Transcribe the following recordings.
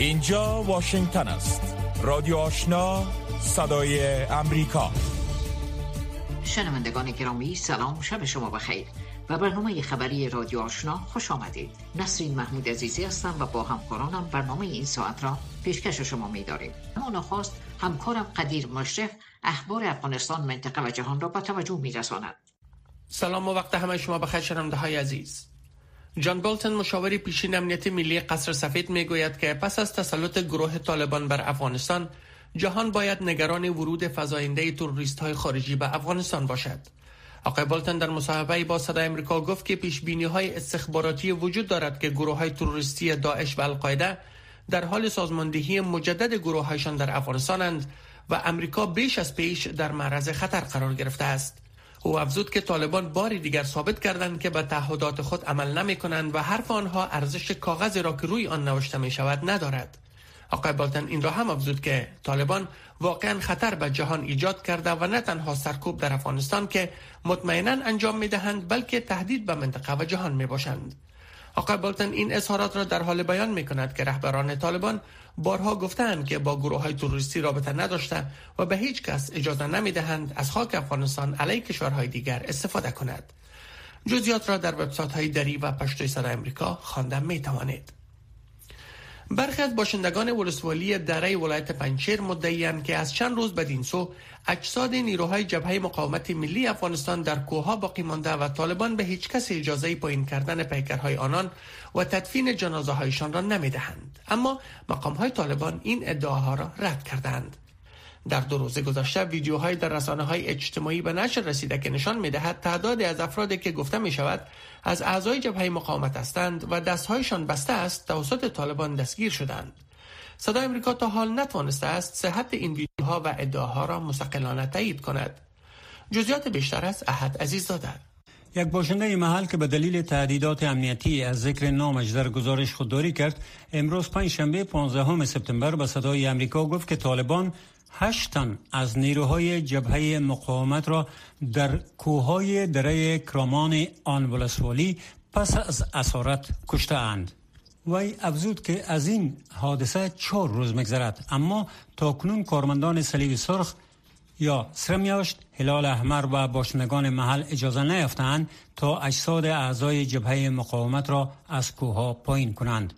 اینجا واشنگتن است. رادیو آشنا صدای امریکا. شنوندگان گرامی سلام شب شما بخیر. و برنامه خبری رادیو آشنا خوش آمدید. نسرین محمود عزیزی هستم و با همکارانم برنامه این ساعت را پیشکش شما می داریم اما نخواست همکارم قدیر مشرف اخبار افغانستان منطقه و جهان را به توجه می رساند. سلام و وقت همه شما بخیر شنونده های عزیز. جان بولتن مشاور پیشین امنیت ملی قصر سفید می گوید که پس از تسلط گروه طالبان بر افغانستان جهان باید نگران ورود فزاینده توریست های خارجی به افغانستان باشد. آقای بولتن در مصاحبه با صدای امریکا گفت که پیش بینی های استخباراتی وجود دارد که گروه های تروریستی داعش و القاعده در حال سازماندهی مجدد گروه هایشان در افغانستانند و امریکا بیش از پیش در معرض خطر قرار گرفته است. او افزود که طالبان باری دیگر ثابت کردند که به تعهدات خود عمل نمی کنند و حرف آنها ارزش کاغذ را که روی آن نوشته می شود ندارد. آقای بالتن این را هم افزود که طالبان واقعا خطر به جهان ایجاد کرده و نه تنها سرکوب در افغانستان که مطمئنا انجام می دهند بلکه تهدید به منطقه و جهان می باشند. آقای بالتن این اظهارات را در حال بیان می کند که رهبران طالبان بارها گفتند که با گروه های تروریستی رابطه نداشته و به هیچ کس اجازه نمی دهند از خاک افغانستان علیه کشورهای دیگر استفاده کند. جزیات را در وبسایت های دری و پشتوی صدا امریکا خواندن می توانید. برخی از باشندگان ولسوالی دره ولایت پنچیر مدعیان که از چند روز بدین سو اجساد نیروهای جبهه مقاومت ملی افغانستان در کوهها باقی مانده و طالبان به هیچ کس اجازه پایین کردن پیکرهای آنان و تدفین جنازه هایشان را نمی‌دهند. اما مقام های طالبان این ادعاها را رد کردند در دو روز گذشته ویدیوهای در رسانه های اجتماعی به نشر رسیده که نشان می‌دهد تعدادی از افرادی که گفته می شود از اعضای جبهه مقاومت هستند و دستهایشان بسته است توسط طالبان دستگیر شدند. صدای امریکا تا حال نتوانسته است صحت این ویدیوها و ادعاها را مستقلانه تایید کند. جزئیات بیشتر از احد عزیز داده یک باشنده محل که به دلیل تهدیدات امنیتی از ذکر نامش در گزارش خودداری کرد امروز پنج شنبه 15 سپتامبر به صدای امریکا گفت که طالبان هشت تن از نیروهای جبهه مقاومت را در کوههای دره کرامان آن ولسوالی پس از اسارت کشته اند. وی افزود که از این حادثه چهار روز مگذرد اما تا کنون کارمندان صلیب سرخ یا سرمیاشت هلال احمر و باشندگان محل اجازه نیافتند تا اجساد اعضای جبهه مقاومت را از کوه پایین کنند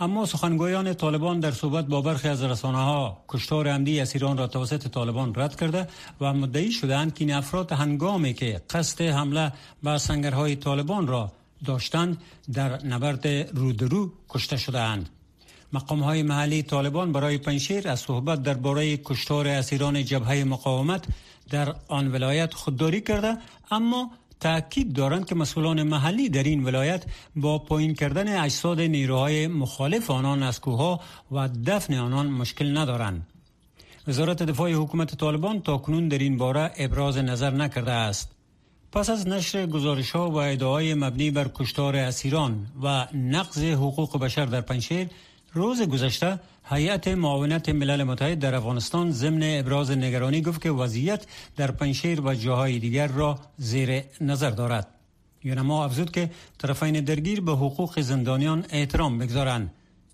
اما سخنگویان طالبان در صحبت با برخی از رسانه ها کشتار عمدی اسیران را توسط طالبان رد کرده و مدعی شدند که این افراد هنگامی که قصد حمله به سنگرهای طالبان را داشتند در نبرد رودرو کشته شدهاند. مقام های محلی طالبان برای پنشیر از صحبت درباره کشتار اسیران جبهه مقاومت در آن ولایت خودداری کرده اما تاکید دارند که مسئولان محلی در این ولایت با پایین کردن اجساد نیروهای مخالف آنان از کوها و دفن آنان مشکل ندارند. وزارت دفاع حکومت طالبان تا کنون در این باره ابراز نظر نکرده است. پس از نشر گزارش ها و ادعای مبنی بر کشتار اسیران و نقض حقوق بشر در پنشیر روز گذشته هیئت معاونت ملل متحد در افغانستان ضمن ابراز نگرانی گفت که وضعیت در پنشیر و جاهای دیگر را زیر نظر دارد. یونما افزود که طرفین درگیر به حقوق زندانیان احترام بگذارند.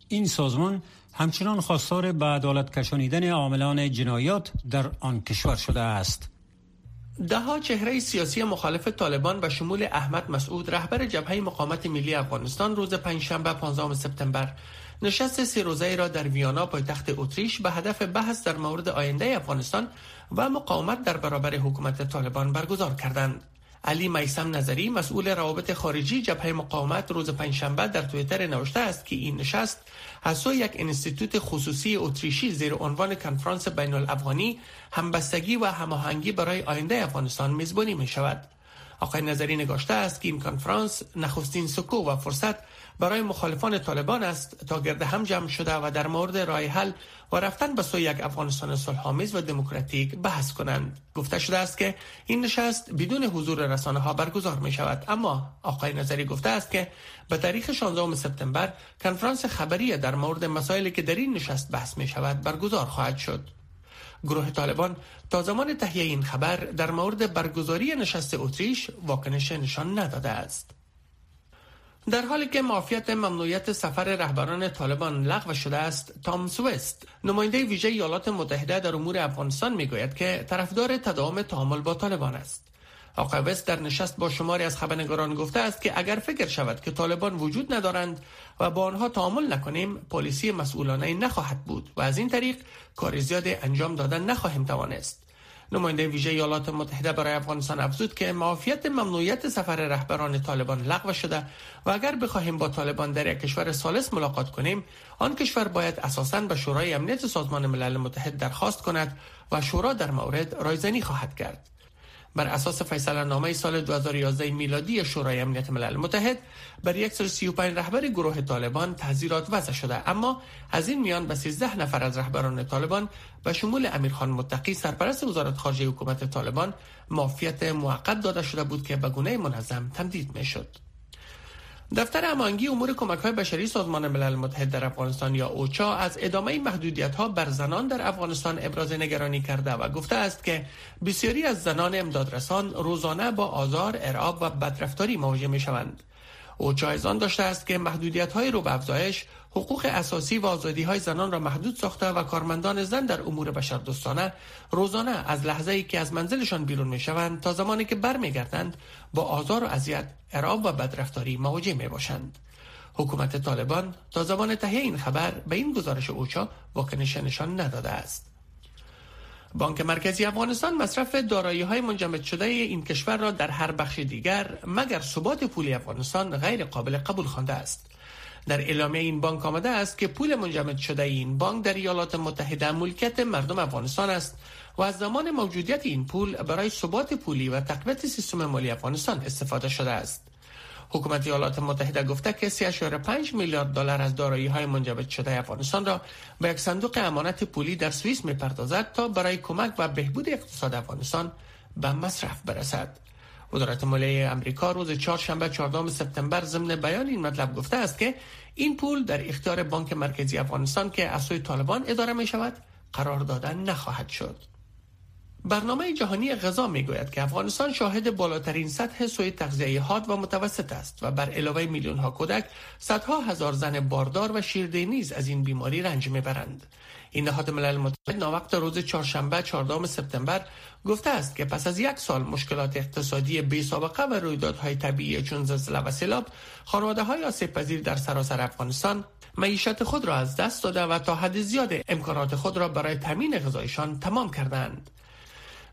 این سازمان همچنان خواستار به عدالت کشانیدن عاملان جنایات در آن کشور شده است. دهها چهره سیاسی مخالف طالبان به شمول احمد مسعود رهبر جبهه مقاومت ملی افغانستان روز پنجشنبه 15 سپتامبر. نشست سه روزه را در ویانا پایتخت اتریش به هدف بحث در مورد آینده افغانستان و مقاومت در برابر حکومت طالبان برگزار کردند. علی میسم نظری مسئول روابط خارجی جبهه مقاومت روز پنجشنبه در تویتر نوشته است که این نشست از سوی یک انستیتوت خصوصی اتریشی زیر عنوان کنفرانس بین الافغانی همبستگی و هماهنگی برای آینده افغانستان میزبانی می شود. آقای نظری نگاشته است که این کنفرانس نخستین سکو و فرصت برای مخالفان طالبان است تا گرد هم جمع شده و در مورد راه حل و رفتن به سوی یک افغانستان صلحآمیز و دموکراتیک بحث کنند. گفته شده است که این نشست بدون حضور رسانه ها برگزار می شود اما آقای نظری گفته است که به تاریخ 16 سپتامبر کنفرانس خبری در مورد مسائلی که در این نشست بحث می شود برگزار خواهد شد. گروه طالبان تا زمان تهیه این خبر در مورد برگزاری نشست اتریش واکنش نشان نداده است. در حالی که معافیت ممنوعیت سفر رهبران طالبان لغو شده است تام سوست نماینده ویژه ایالات متحده در امور افغانستان می‌گوید که طرفدار تداوم تعامل با طالبان است. آقای وست در نشست با شماری از خبرنگاران گفته است که اگر فکر شود که طالبان وجود ندارند و با آنها تعامل نکنیم پلیسی مسئولانه نخواهد بود و از این طریق کار زیاد انجام دادن نخواهیم توانست. نماینده ویژه ایالات متحده برای افغانستان افزود که معافیت ممنوعیت سفر رهبران طالبان لغو شده و اگر بخواهیم با طالبان در یک کشور سالس ملاقات کنیم آن کشور باید اساساً به شورای امنیت سازمان ملل متحد درخواست کند و شورا در مورد رایزنی خواهد کرد. بر اساس فیصله نامه سال 2011 میلادی شورای امنیت ملل متحد بر 135 رهبر گروه طالبان تحذیرات وضع شده اما از این میان به 13 نفر از رهبران طالبان به شمول امیرخان متقی سرپرست وزارت خارجه حکومت طالبان معافیت موقت داده شده بود که به گونه منظم تمدید می شد. دفتر امانگی امور کمک های بشری سازمان ملل متحد در افغانستان یا اوچا از ادامه محدودیت ها بر زنان در افغانستان ابراز نگرانی کرده و گفته است که بسیاری از زنان امدادرسان روزانه با آزار، ارعاب و بدرفتاری مواجه می شوند. اوچا ایزان داشته است که محدودیت های رو به افزایش حقوق اساسی و آزادی های زنان را محدود ساخته و کارمندان زن در امور بشردوستانه روزانه از لحظه ای که از منزلشان بیرون می شوند تا زمانی که برمیگردند با آزار و اذیت ارعاب و بدرفتاری مواجه می باشند حکومت طالبان تا زمان تهیه این خبر به این گزارش اوچا واکنش نشان نداده است. بانک مرکزی افغانستان مصرف دارایی های منجمد شده این کشور را در هر بخش دیگر مگر ثبات پولی افغانستان غیر قابل قبول خوانده است. در اعلامیه این بانک آمده است که پول منجمد شده این بانک در ایالات متحده ملکیت مردم افغانستان است و از زمان موجودیت این پول برای ثبات پولی و تقویت سیستم مالی افغانستان استفاده شده است حکومت ایالات متحده گفته که 3.5 میلیارد دلار از دارایی های منجمد شده افغانستان را به یک صندوق امانت پولی در سوئیس می‌پردازد تا برای کمک و بهبود اقتصاد افغانستان به مصرف برسد. وزارت مالیه امریکا روز چهارشنبه 14 سپتامبر ضمن بیان این مطلب گفته است که این پول در اختیار بانک مرکزی افغانستان که از سوی طالبان اداره می شود قرار دادن نخواهد شد. برنامه جهانی غذا می گوید که افغانستان شاهد بالاترین سطح سوی تغذیه حاد و متوسط است و بر علاوه میلیون ها کودک صدها هزار زن باردار و شیرده نیز از این بیماری رنج می‌برند. این نهاد ملل متحد ناوقت روز چهارشنبه 14 سپتامبر گفته است که پس از یک سال مشکلات اقتصادی بی سابقه و رویدادهای طبیعی چون زلزله و سیلاب خانواده های آسیب در سراسر افغانستان معیشت خود را از دست داده و تا حد زیاد امکانات خود را برای تامین غذایشان تمام کردند.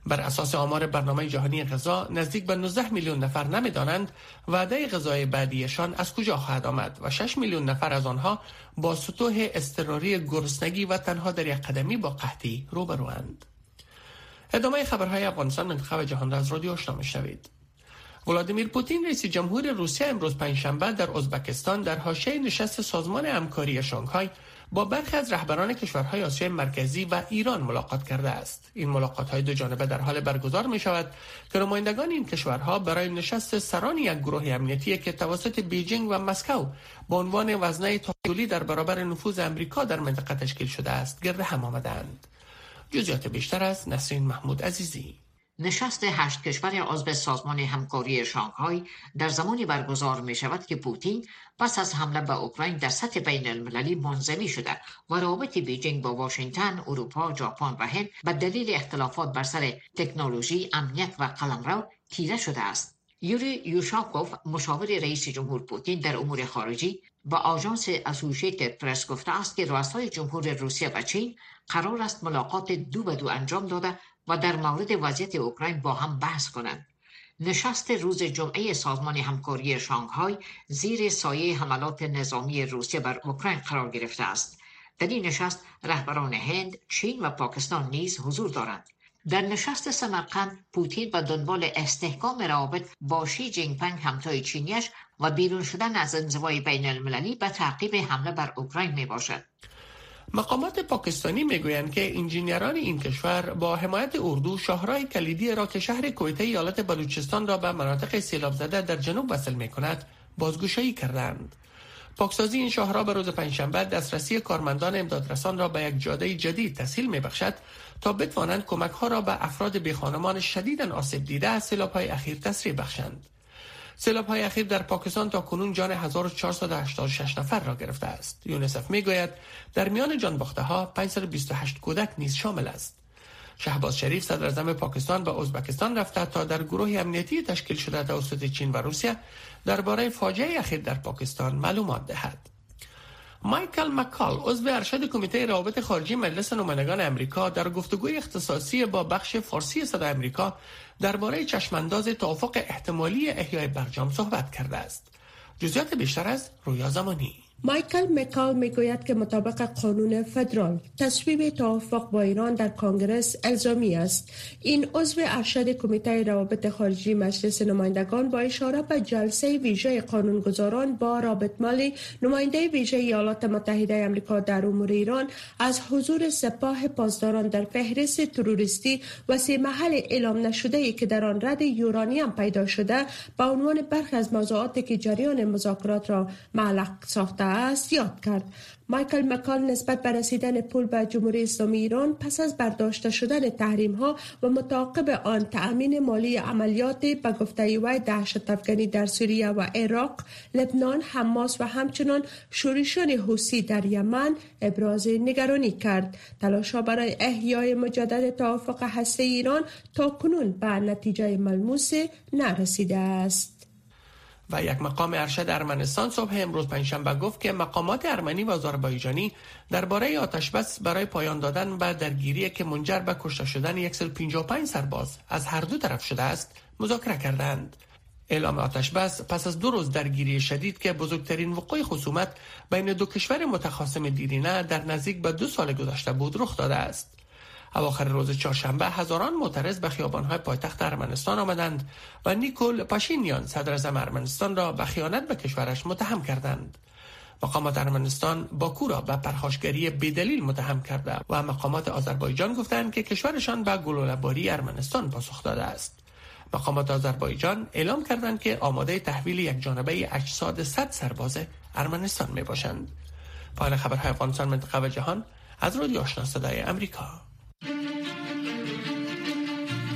بر اساس آمار برنامه جهانی غذا نزدیک به 19 میلیون نفر نمی‌دانند وعده غذای بعدیشان از کجا خواهد آمد و 6 میلیون نفر از آنها با سطوح اضطراری گرسنگی و تنها در یک قدمی با قحطی روبروند. ادامه خبرهای افغانستان منتخب جهان را از رادیو آشنا میشنوید. ولادیمیر پوتین رئیس جمهور روسیه امروز پنجشنبه در ازبکستان در حاشیه نشست سازمان همکاری شانگهای با برخی از رهبران کشورهای آسیای مرکزی و ایران ملاقات کرده است. این ملاقات های دو جانبه در حال برگزار می شود که نمایندگان این کشورها برای نشست سران یک گروه امنیتی که توسط بیجینگ و مسکو به عنوان وزنه تعادلی در برابر نفوذ امریکا در منطقه تشکیل شده است گرد هم آمدند. جزئیات بیشتر از نسرین محمود عزیزی. نشست هشت کشور عضو سازمان همکاری شانگهای در زمانی برگزار می شود که پوتین پس از حمله به اوکراین در سطح بین المللی منزوی شده و روابط بیجینگ با واشنگتن، اروپا، ژاپن و هند به دلیل اختلافات بر سر تکنولوژی، امنیت و قلمرو تیره شده است. یوری یوشاکوف مشاور رئیس جمهور پوتین در امور خارجی با آژانس اسوسییتد پرس گفته است که رؤسای جمهور روسیه و چین قرار است ملاقات دو به دو انجام داده و در مورد وضعیت اوکراین با هم بحث کنند. نشست روز جمعه سازمان همکاری شانگهای زیر سایه حملات نظامی روسیه بر اوکراین قرار گرفته است. در این نشست رهبران هند، چین و پاکستان نیز حضور دارند. در نشست سمرقند پوتین به دنبال استحکام روابط با شی جینپنگ همتای چینیش و بیرون شدن از انزوای بین المللی به تعقیب حمله بر اوکراین می باشد. مقامات پاکستانی می‌گویند که انجینیران این کشور با حمایت اردو شاهراه کلیدی را که شهر کویته ایالت بلوچستان را به مناطق سیلاب زده در جنوب وصل می کند بازگشایی کردند. پاکسازی این شاهراه به روز پنجشنبه دسترسی کارمندان امدادرسان را به یک جاده جدید تسهیل می بخشد تا بتوانند کمک ها را به افراد بیخانمان شدیدا آسیب دیده از سیلاب های اخیر تسریع بخشند. سیلاب های اخیر در پاکستان تا کنون جان 1486 نفر را گرفته است. یونسف می گوید در میان جان باخته ها 528 کودک نیز شامل است. شهباز شریف صدر پاکستان به ازبکستان رفته تا در گروه امنیتی تشکیل شده توسط چین و روسیه درباره فاجعه اخیر در پاکستان معلومات دهد. مایکل مکال عضو ارشد کمیته روابط خارجی مجلس نمایندگان امریکا در گفتگوی اختصاصی با بخش فارسی صدا امریکا درباره چشمانداز توافق احتمالی احیای برجام صحبت کرده است. جزئیات بیشتر از رویا زمانی. مایکل مکال می‌گوید که مطابق قانون فدرال تصویب توافق با ایران در کانگرس الزامی است. این عضو ارشد کمیته روابط خارجی مجلس نمایندگان با اشاره به جلسه ویژه قانونگذاران با رابط مالی نماینده ویژه ایالات متحده آمریکا در امور ایران از حضور سپاه پاسداران در فهرست تروریستی و سی محل اعلام نشده ای که در آن رد یورانیم پیدا شده به عنوان برخی از موضوعاتی که جریان مذاکرات را معلق ساخته است یاد کرد. مایکل مکال نسبت به رسیدن پول به جمهوری اسلامی ایران پس از برداشته شدن تحریم ها و متعاقب آن تأمین مالی عملیات به گفته وی دهشت افغانی در سوریه و عراق لبنان حماس و همچنان شورشان حوسی در یمن ابراز نگرانی کرد. تلاشا برای احیای مجدد توافق هسته ایران تا کنون به نتیجه ملموس نرسیده است. و یک مقام ارشد ارمنستان صبح امروز پنجشنبه گفت که مقامات ارمنی و آذربایجانی درباره آتشبس برای پایان دادن به درگیری که منجر به کشته شدن 155 سرباز از هر دو طرف شده است مذاکره کردند. اعلام آتشبس پس از دو روز درگیری شدید که بزرگترین وقوع خصومت بین دو کشور متخاصم دیرینه در نزدیک به دو سال گذشته بود رخ داده است. اواخر روز چهارشنبه هزاران معترض به خیابانهای پایتخت ارمنستان آمدند و نیکول پاشینیان صدر اعظم ارمنستان را به خیانت به کشورش متهم کردند. مقامات ارمنستان باکو را به پرخاشگری بدلیل متهم کرده و مقامات آذربایجان گفتند که کشورشان به گلوله‌باری ارمنستان پاسخ داده است. مقامات آذربایجان اعلام کردند که آماده تحویل یک جانبه اجساد صد سرباز ارمنستان می باشند پایان خبرهای افغانستان منطقه و جهان از رادیو آشنا صدای امریکا.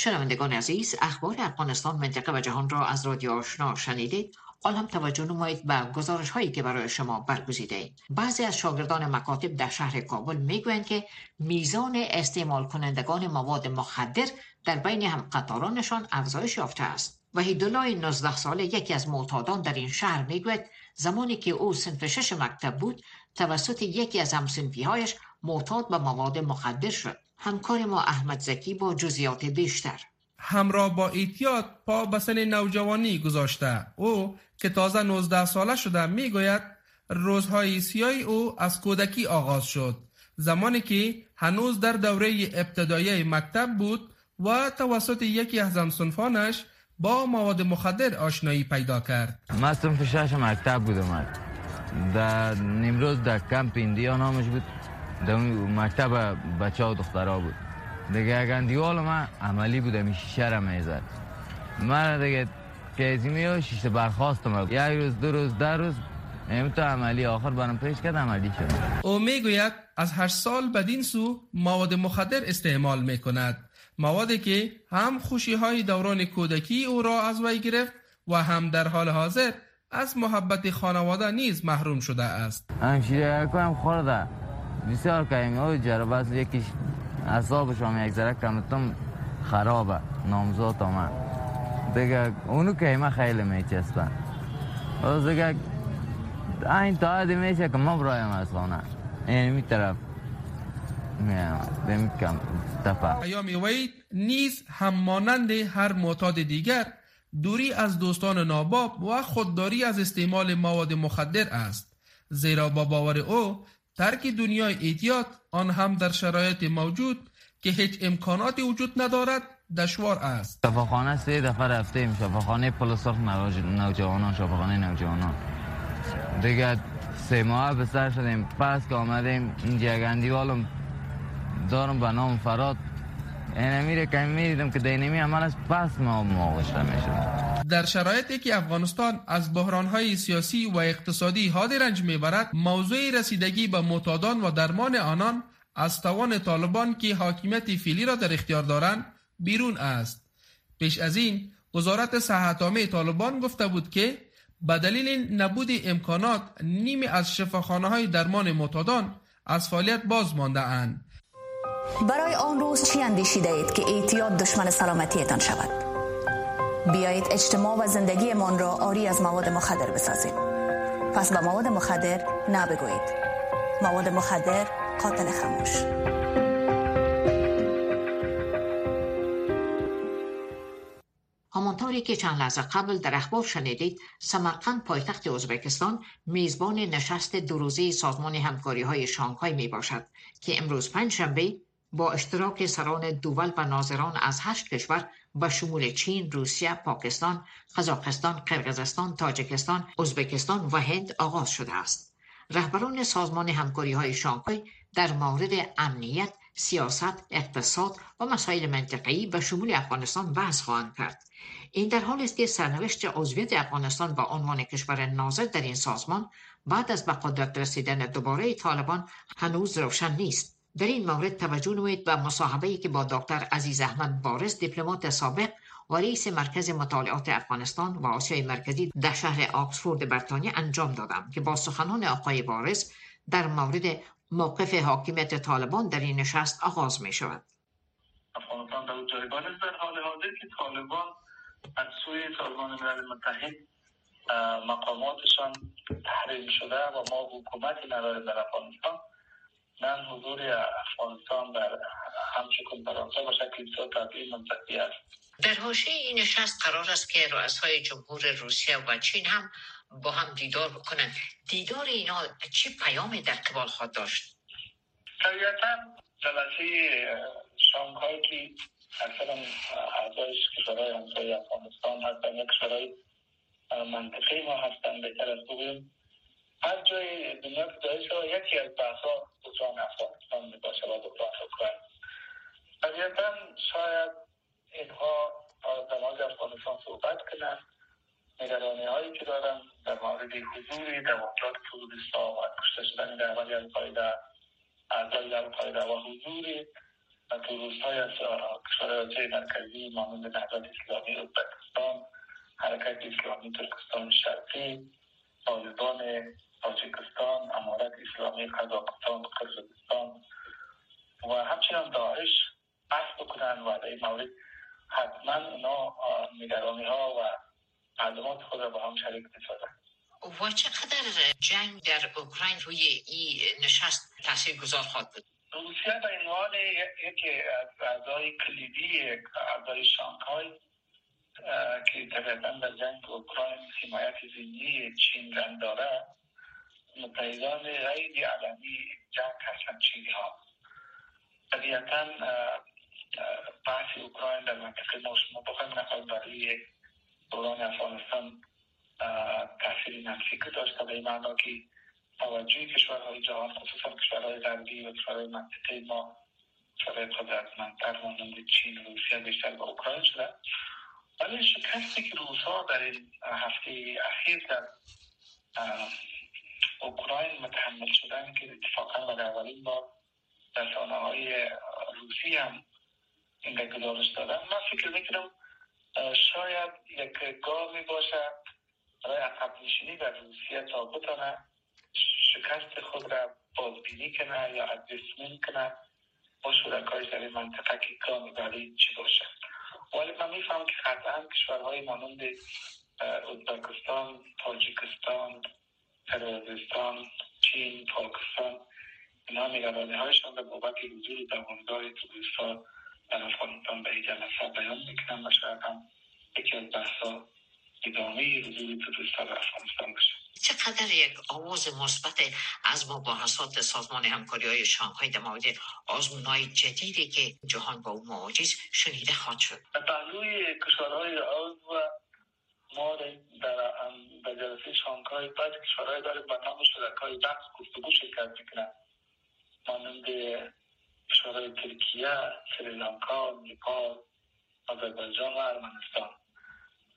شنوندگان عزیز اخبار افغانستان منطقه و جهان را از رادیو آشنا شنیدید. حال هم توجه نمایید به گزارش هایی که برای شما برگزیده ایم. بعضی از شاگردان مکاتب در شهر کابل می‌گویند که میزان استعمال کنندگان مواد مخدر در بین هم قطارانشان افزایش یافته است. و هیدولای 19 ساله یکی از معتادان در این شهر می‌گوید زمانی که او سنف شش مکتب بود توسط یکی از همسنفی هایش معتاد به مواد مخدر شد. همکار ما احمد زکی با جزیات بیشتر. همراه با ایتیاد پا به سن نوجوانی گذاشته. او که تازه 19 ساله شده می‌گوید روزهای سیای او از کودکی آغاز شد. زمانی که هنوز در دوره ابتدایی مکتب بود و توسط یکی از همسنفانش با مواد مخدر آشنایی پیدا کرد. من سنف شش مکتب بودم در نیمروز در کمپ ایندیا نامش بود. در مکتب بچه ها دخترها بود. دیگه اگر دیوال من عملی بودم شیشه را می‌زد من دیگه کیزیمی و شیشه برخواستم یک روز دو روز در روز تو عملی. آخر برام پیش کرد عملی شد. او می‌گوید از هر سال بدین سو مواد مخدر استعمال می‌کند موادی که هم خوشی های دوران کودکی او را از وی گرفت و هم در حال حاضر از محبت خانواده نیز محروم شده است. همشیره هم خورده. بسیار کهیم های جربه یکیش اصابش هم یک ذره کمتم خرابه. نامزاد من دیگه اونو که ما خیلی میچستن از دیگه این تا میشه که ما برایم از خانه. این می طرف میام کم تپا ایامی وید نیز هم مانند هر معتاد دیگر دوری از دوستان ناباب و خودداری از استعمال مواد مخدر است. زیرا با باور او ترک دنیای ایدیات آن هم در شرایط موجود که هیچ امکاناتی وجود ندارد دشوار است. شفاخانه سه دفعه رفته ایم. شفاخانه پلساف نوجوانان شفاخانه نوجوانان. دیگه سه ماه به سر شدیم. پس که آمدیم اینجا گندیوالم دارم به نام فراد. اینه که می‌دیدم که دینمی عمل از پس ما مواجه میشم در شرایطی که افغانستان از بحرانهای سیاسی و اقتصادی حادی رنج می‌برد موضوع رسیدگی به معتادان و درمان آنان از توان طالبان که حاکمیت فیلی را در اختیار دارند بیرون است پیش از این وزارت صحت عامه طالبان گفته بود که به دلیل نبود امکانات نیمی از شفاخانه های درمان معتادان از فعالیت باز مانده اند. برای آن روز چی اندیشیده اید که اعتیاد دشمن سلامتیتان شود؟ بیایید اجتماع و زندگی من را آری از مواد مخدر بسازیم. پس به مواد مخدر نبگویید. مواد مخدر قاتل خموش. همانطوری که چند لحظه قبل در اخبار شنیدید سمرقند پایتخت ازبکستان میزبان نشست دو سازمان همکاری های شانگهای می باشد که امروز پنجشنبه با اشتراک سران دول و ناظران از هشت کشور به شمول چین، روسیه، پاکستان، قزاقستان، قرقیزستان، تاجکستان، ازبکستان و هند آغاز شده است. رهبران سازمان همکاری های شانگهای در مورد امنیت، سیاست، اقتصاد و مسائل منطقه‌ای به شمول افغانستان بحث خواهند کرد. این در حال است که سرنوشت عضویت افغانستان با عنوان کشور ناظر در این سازمان بعد از به قدرت رسیدن دوباره طالبان هنوز روشن نیست در این مورد توجه نمایید به مصاحبه که با دکتر عزیز احمد بارز دیپلمات سابق و رئیس مرکز مطالعات افغانستان و آسیای مرکزی در شهر آکسفورد بریتانیا انجام دادم که با سخنان آقای بارز در مورد موقف حاکمیت طالبان در این نشست آغاز می شود. افغانستان در حال حاضر که طالبان از سوی سازمان ملل متحد مقاماتشان تحریم شده و ما حکومتی نداریم در افغانستان من حضور افغانستان در همچه کنفرانس با شکل بسیار طبیعی منطقی است. در حاشیه این نشست قرار است که رؤسای جمهور روسیه و چین هم با هم دیدار بکنند. دیدار اینا چه پیامی در قبال خواهد داشت؟ طبیعتا جلسه شانگهای که اکثر اعضایش کشورهای همسایه افغانستان هستن یک کشورهای منطقه ما هستن بهتر از بگویم هر جای دنیا که داره یکی از بحثا بحران افغانستان می باشه و بحران اوکراین طبیعتا شاید اینها در مورد افغانستان صحبت کنن. نگرانی هایی که دارن در مورد حضور دوامدار تروریست و کشته شدن در ولی القاعده اعضای القاعده و حضور تروریست های از کشورهای مرکزی مانند نهضت اسلامی ازبکستان حرکت اسلامی ترکستان شرقی طالبان تاجیکستان امارت اسلامی قزاقستان قرقیزستان و همچنان داعش بحث بکنن و در این مورد حتما اونا نگرانی ها و معلومات خود را با هم شریک بسازن و چقدر جنگ در اوکراین روی این نشست تاثیر گذار خواهد بود؟ روسیه به عنوان یکی از اعضای کلیدی اعضای شانگهای که طبیعتا در جنگ اوکراین حمایت زینی چین رن داره متحدان غیر علمی جنگ هستن چینی ها طبیعتا بحث اوکراین در منطقه ما شما بخواهیم برای دوران افغانستان تاثیر منفی که داشته به این که توجه کشورهای جهان خصوصا کشورهای غربی و کشورهای منطقه ما کشورهای قدرتمندتر مانند چین و روسیه بیشتر به اوکراین شده. ولی شکستی که روزها در این هفته اخیر در اوکراین متحمل شدن که اتفاقا و در اولین بار رسانه های روسی هم این گزارش دادن. من فکر می‌کنم شاید یک گامی باشه برای عقب نشینی در روسیه تا بتانه شکست خود را بازبینی کنه یا ادرسمنت کنه. با شرکایش در این منطقه که گامی برای چی باشه ولی من میفهم که قطعا کشورهای مانند ازبکستان تاجیکستان قرقیزستان چین پاکستان اینها نگرانی هایشان به بابت حضور دوامدار توریستها در افغانستان به جلسه بیان می‌کنن و شاید هم یکی از بحثا ادامه حضور توریستها در افغانستان باشه. چقدر یک آواز مثبت از مباحثات سازمان همکاری های شانگهای در مورد آزمون های جدیدی که جهان با او مواجه شنیده خواهد شد. پهلوی کشورهای عضو ما در جلسه شانگهای باید کشورهای داره به نام شرکای بحث گفتگو شرکت می‌کنن مانند کشورهای ترکیه سریلانکا نیپال آذربایجان و ارمنستان.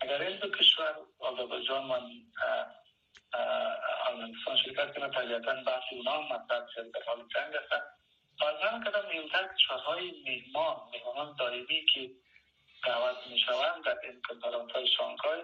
اگر این دو کشور آذربایجان و ارمنستان شرکت کنه طبیعتا بحث اونا هم مطرح در حال جنگ هستن فرضاً کردم مهمتر کشورهای مهمان مهمانان دائمی که دعوت می‌شوند در این کنفرانس های شانگهای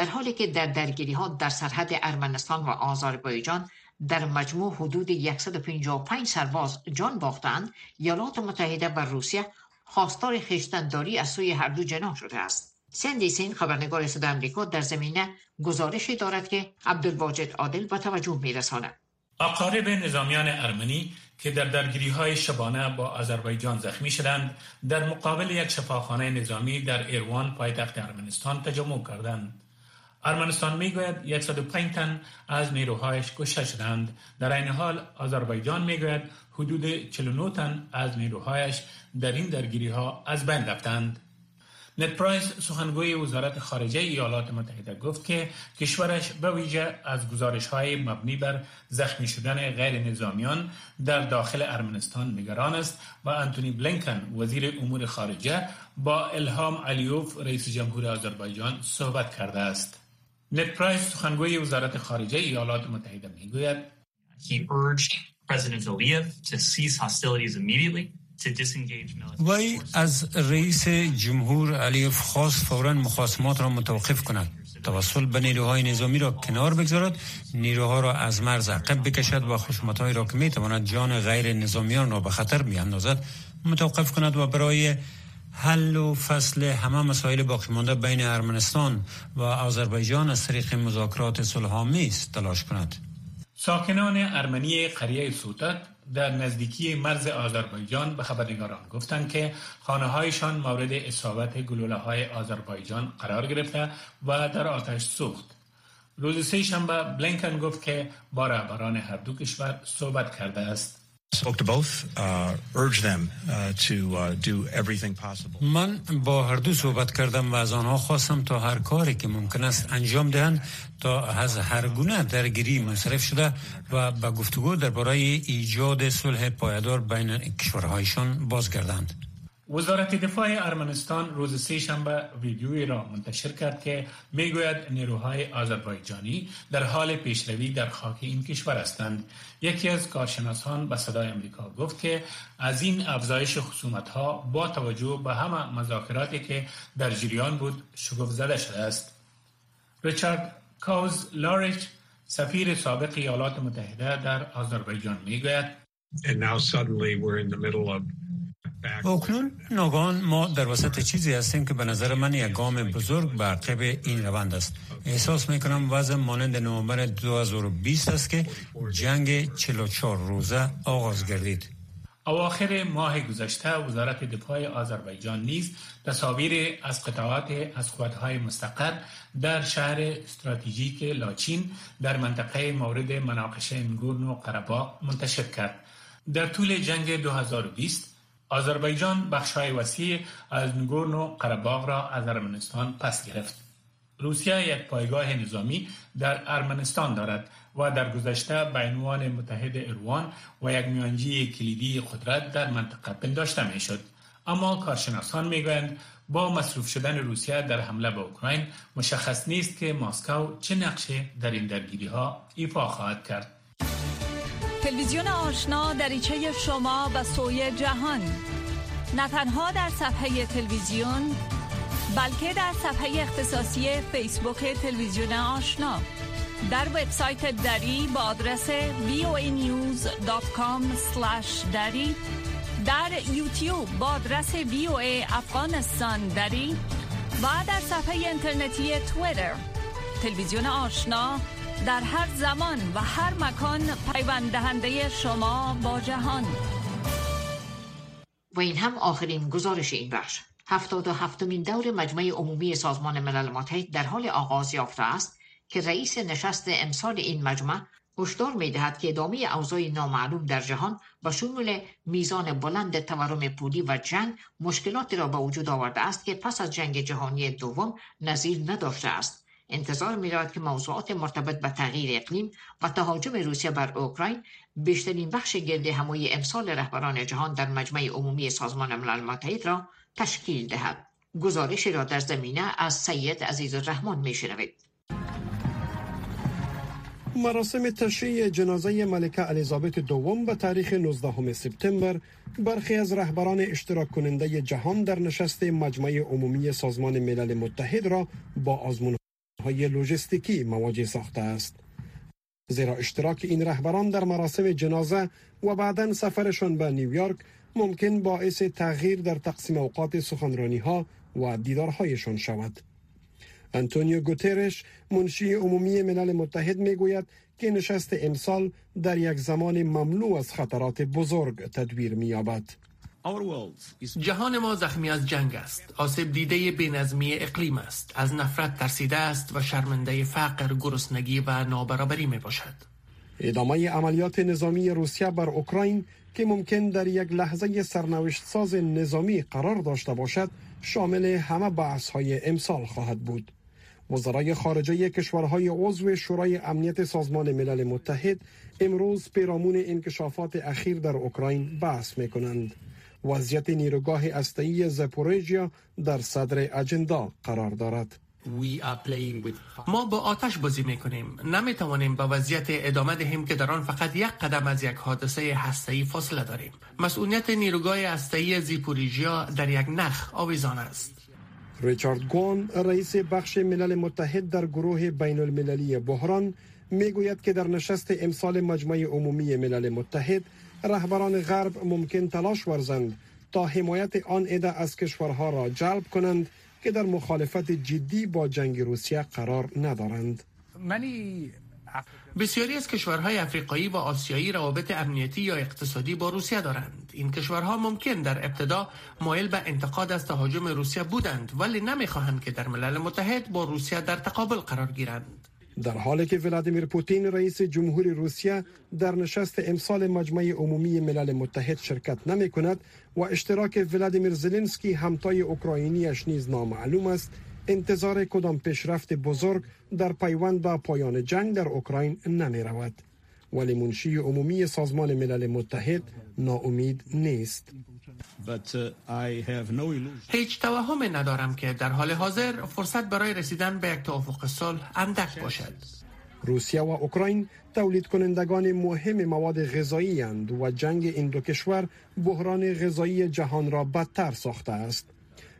در حالی که در درگیری ها در سرحد ارمنستان و آذربایجان در مجموع حدود 155 سرباز جان باختند ایالات متحده و روسیه خواستار خشتنداری از سوی هر دو جناح شده است. سندی سین خبرنگار صدا امریکا در زمینه گزارشی دارد که عبدالواجد عادل به توجه میرساند. اقارب نظامیان ارمنی که در درگیری های شبانه با آذربایجان زخمی شدند در مقابل یک شفاخانه نظامی در ایروان پایتخت ارمنستان تجمع کردند. ارمنستان می‌گوید 105 تن از نیروهایش کشته شدند در این حال آذربایجان می‌گوید حدود 49 تن از نیروهایش در این درگیری ها از بین رفتند ند پرایس سخنگوی وزارت خارجه ایالات متحده گفت که کشورش به ویژه از گزارش های مبنی بر زخمی شدن غیر نظامیان در داخل ارمنستان نگران است و انتونی بلینکن وزیر امور خارجه با الهام علیوف رئیس جمهور آذربایجان صحبت کرده است. ند پرایس سخنگوی وزارت خارجه ایالات متحده می‌گوید. He urged President Aliyev to cease hostilities immediately وی از رئیس جمهور علیف خواست فورا مخاسمات را متوقف کند. توسل به نیروهای نظامی را کنار بگذارد نیروها را از مرز عقب بکشد و خشمتهایی را که می‌تواند جان غیر نظامیان را به خطر بیاندازد متوقف کند و برای حل و فصل همه مسائل باقی مانده بین ارمنستان و آذربایجان از طریق مذاکرات صلحآمیز تلاش کند ساکنان ارمنی قریه سوتت در نزدیکی مرز آذربایجان به خبرنگاران گفتند که خانه هایشان مورد اصابت گلوله های آذربایجان قرار گرفته و در آتش سوخت. روز سه شنبه بلینکن گفت که با رهبران هر دو کشور صحبت کرده است. من با هر دو صحبت کردم و از آنها خواستم تا هر کاری که ممکن است انجام دهند تا از هر گونه درگیری منصرف شده و به گفتگو درباره ایجاد صلح پایدار بین کشورهایشان بازگردند. وزارت دفاع ارمنستان روز سه شنبه ویدیویی را منتشر کرد که می‌گوید نیروهای آذربایجانی در حال پیشروی در خاک این کشور هستند. یکی از کارشناسان به صدای امریکا گفت که از این افزایش خصومت ها با توجه به همه مذاکراتی که در جریان بود شگفت زده شده است. ریچارد کاوز لاریچ سفیر سابق ایالات متحده در آذربایجان می‌گوید اکنون ناگان ما در وسط چیزی هستیم که به نظر من یک گام بزرگ به عقب این روند است. احساس می کنم وضع مانند نوامبر 2020 است که جنگ 44 روزه آغاز گردید. اواخر ماه گذشته وزارت دفاع آذربایجان نیز تصاویر از قطعات از قوتهای مستقر در شهر استراتژیک لاچین در منطقه مورد مناقشه انگورن و قرباق منتشر کرد. در طول جنگ 2020 آذربایجان های وسیع از نگورن و قرباغ را از ارمنستان پس گرفت. روسیه یک پایگاه نظامی در ارمنستان دارد و در گذشته به عنوان متحد اروان و یک میانجی کلیدی قدرت در منطقه پنداشته شد. اما کارشناسان می‌گویند با مصروف شدن روسیه در حمله به اوکراین مشخص نیست که ماسکو چه نقشه در این درگیری ها ایفا خواهد کرد. تلویزیون آشنا دریچه شما و سوی جهان. نه تنها در صفحه تلویزیون بلکه در صفحه اختصاصی فیسبوک تلویزیون آشنا. در وبسایت دری با آدرس voanews.com دری. در یوتیوب با آدرس voa افغانستان دری. و در صفحه اینترنتی تویتر. تلویزیون آشنا در هر زمان و هر مکان پیوند دهنده شما با جهان. و این هم آخرین گزارش این بخش. هفتاد و هفتمین دور مجمع عمومی سازمان ملل متحد در حال آغاز یافته است که رئیس نشست امسال این مجمع هشدار می دهد که ادامه اوضاع نامعلوم در جهان با شمول میزان بلند تورم پولی و جنگ مشکلاتی را به وجود آورده است که پس از جنگ جهانی دوم نظیر نداشته است. انتظار می که موضوعات مرتبط به تغییر اقلیم و تهاجم روسیه بر اوکراین بیشترین بخش گرد همایی امسال رهبران جهان در مجمع عمومی سازمان ملل متحد را تشکیل دهد گزارشی را در زمینه از سید عزیز الرحمن می شنوید. مراسم تشییع جنازه ملکه الیزابت دوم به تاریخ 19 سپتامبر برخی از رهبران اشتراک کننده جهان در نشست مجمع عمومی سازمان ملل متحد را با آزمون های لوجستیکی مواجه ساخته است. زیرا اشتراک این رهبران در مراسم جنازه و بعدا سفرشان به نیویورک ممکن باعث تغییر در تقسیم اوقات سخنرانی ها و دیدارهایشان شود. انتونیو گوترش منشی عمومی ملل متحد می گوید که نشست امسال در یک زمان مملو از خطرات بزرگ تدبیر می یابد. جهان ما زخمی از جنگ است. آسیب دیده بینظمی اقلیم است. از نفرت ترسیده است و شرمنده فقر گرسنگی و نابرابری می باشد ادامه عملیات نظامی روسیه بر اوکراین که ممکن در یک لحظه سرنوشت ساز نظامی قرار داشته باشد شامل همه بحث های امسال خواهد بود. وزرای خارجه کشورهای عضو شورای امنیت سازمان ملل متحد امروز پیرامون انکشافات اخیر در اوکراین بحث می کنند. وضعیت نیروگاه استایی زپوریجیا در صدر اجندا قرار دارد. ما با آتش بازی می کنیم نمی توانیم به وضعیت ادامه دهیم که در آن فقط یک قدم از یک حادثه هسته‌ای فاصله داریم. مسئولیت نیروگاه هسته‌ای زیپوریژیا در یک نخ آویزان است. ریچارد گوان رئیس بخش ملل متحد در گروه بین المللی بحران می‌گوید که در نشست امسال مجمع عمومی ملل متحد رهبران غرب ممکن تلاش ورزند تا حمایت آن عده از کشورها را جلب کنند که در مخالفت جدی با جنگ روسیه قرار ندارند. بسیاری از کشورهای افریقایی و آسیایی روابط امنیتی یا اقتصادی با روسیه دارند این کشورها ممکن در ابتدا مایل به انتقاد از تهاجم روسیه بودند ولی نمی‌خواهند که در ملل متحد با روسیه در تقابل قرار گیرند در حالی که ولادیمیر پوتین رئیس جمهوری روسیه در نشست امسال مجمع عمومی ملل متحد شرکت نمی کند و اشتراک ولادیمیر زلنسکی همتای اوکراینیش نیز نامعلوم است انتظار کدام پیشرفت بزرگ در پیوند به پایان جنگ در اوکراین نمی رود ولی منشی عمومی سازمان ملل متحد ناامید نیست. Uh, هیچ توهم ندارم که در حال حاضر فرصت برای رسیدن به یک توافق صلح اندک باشد. روسیه و اوکراین تولید کنندگان مهم مواد غذایی و جنگ این دو کشور بحران غذایی جهان را بدتر ساخته است.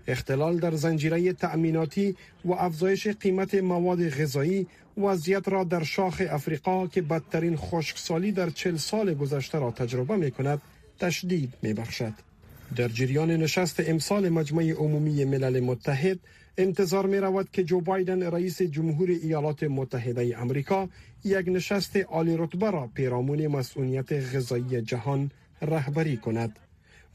اختلال در زنجیره تأمیناتی و افزایش قیمت مواد غذایی وضعیت را در شاخ افریقا که بدترین خشکسالی در چل سال گذشته را تجربه می کند تشدید می بخشد. در جریان نشست امسال مجمع عمومی ملل متحد انتظار می رود که جو بایدن رئیس جمهور ایالات متحده امریکا یک نشست عالی رتبه را پیرامون مسئولیت غذایی جهان رهبری کند.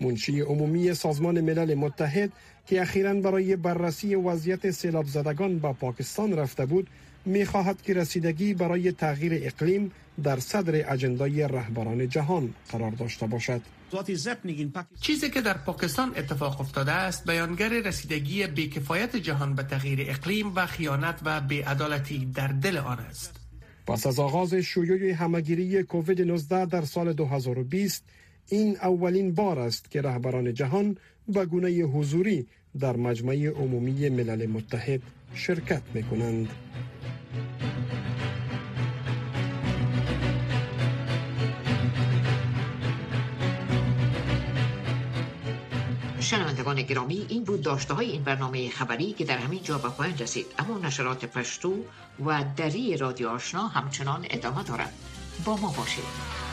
منشی عمومی سازمان ملل متحد که اخیرا برای بررسی وضعیت سیلاب زدگان به پاکستان رفته بود می خواهد که رسیدگی برای تغییر اقلیم در صدر اجندای رهبران جهان قرار داشته باشد. چیزی که در پاکستان اتفاق افتاده است بیانگر رسیدگی بیکفایت جهان به تغییر اقلیم و خیانت و بیعدالتی در دل آن است. پس از آغاز شیوع همگیری کووید 19 در سال 2020 این اولین بار است که رهبران جهان به گونه حضوری در مجمع عمومی ملل متحد شرکت می کنند. شنوندگان گرامی این بود داشته های این برنامه خبری که در همین جا به پایان رسید. اما نشرات پشتو و دری رادیو آشنا همچنان ادامه دارد. با ما باشید.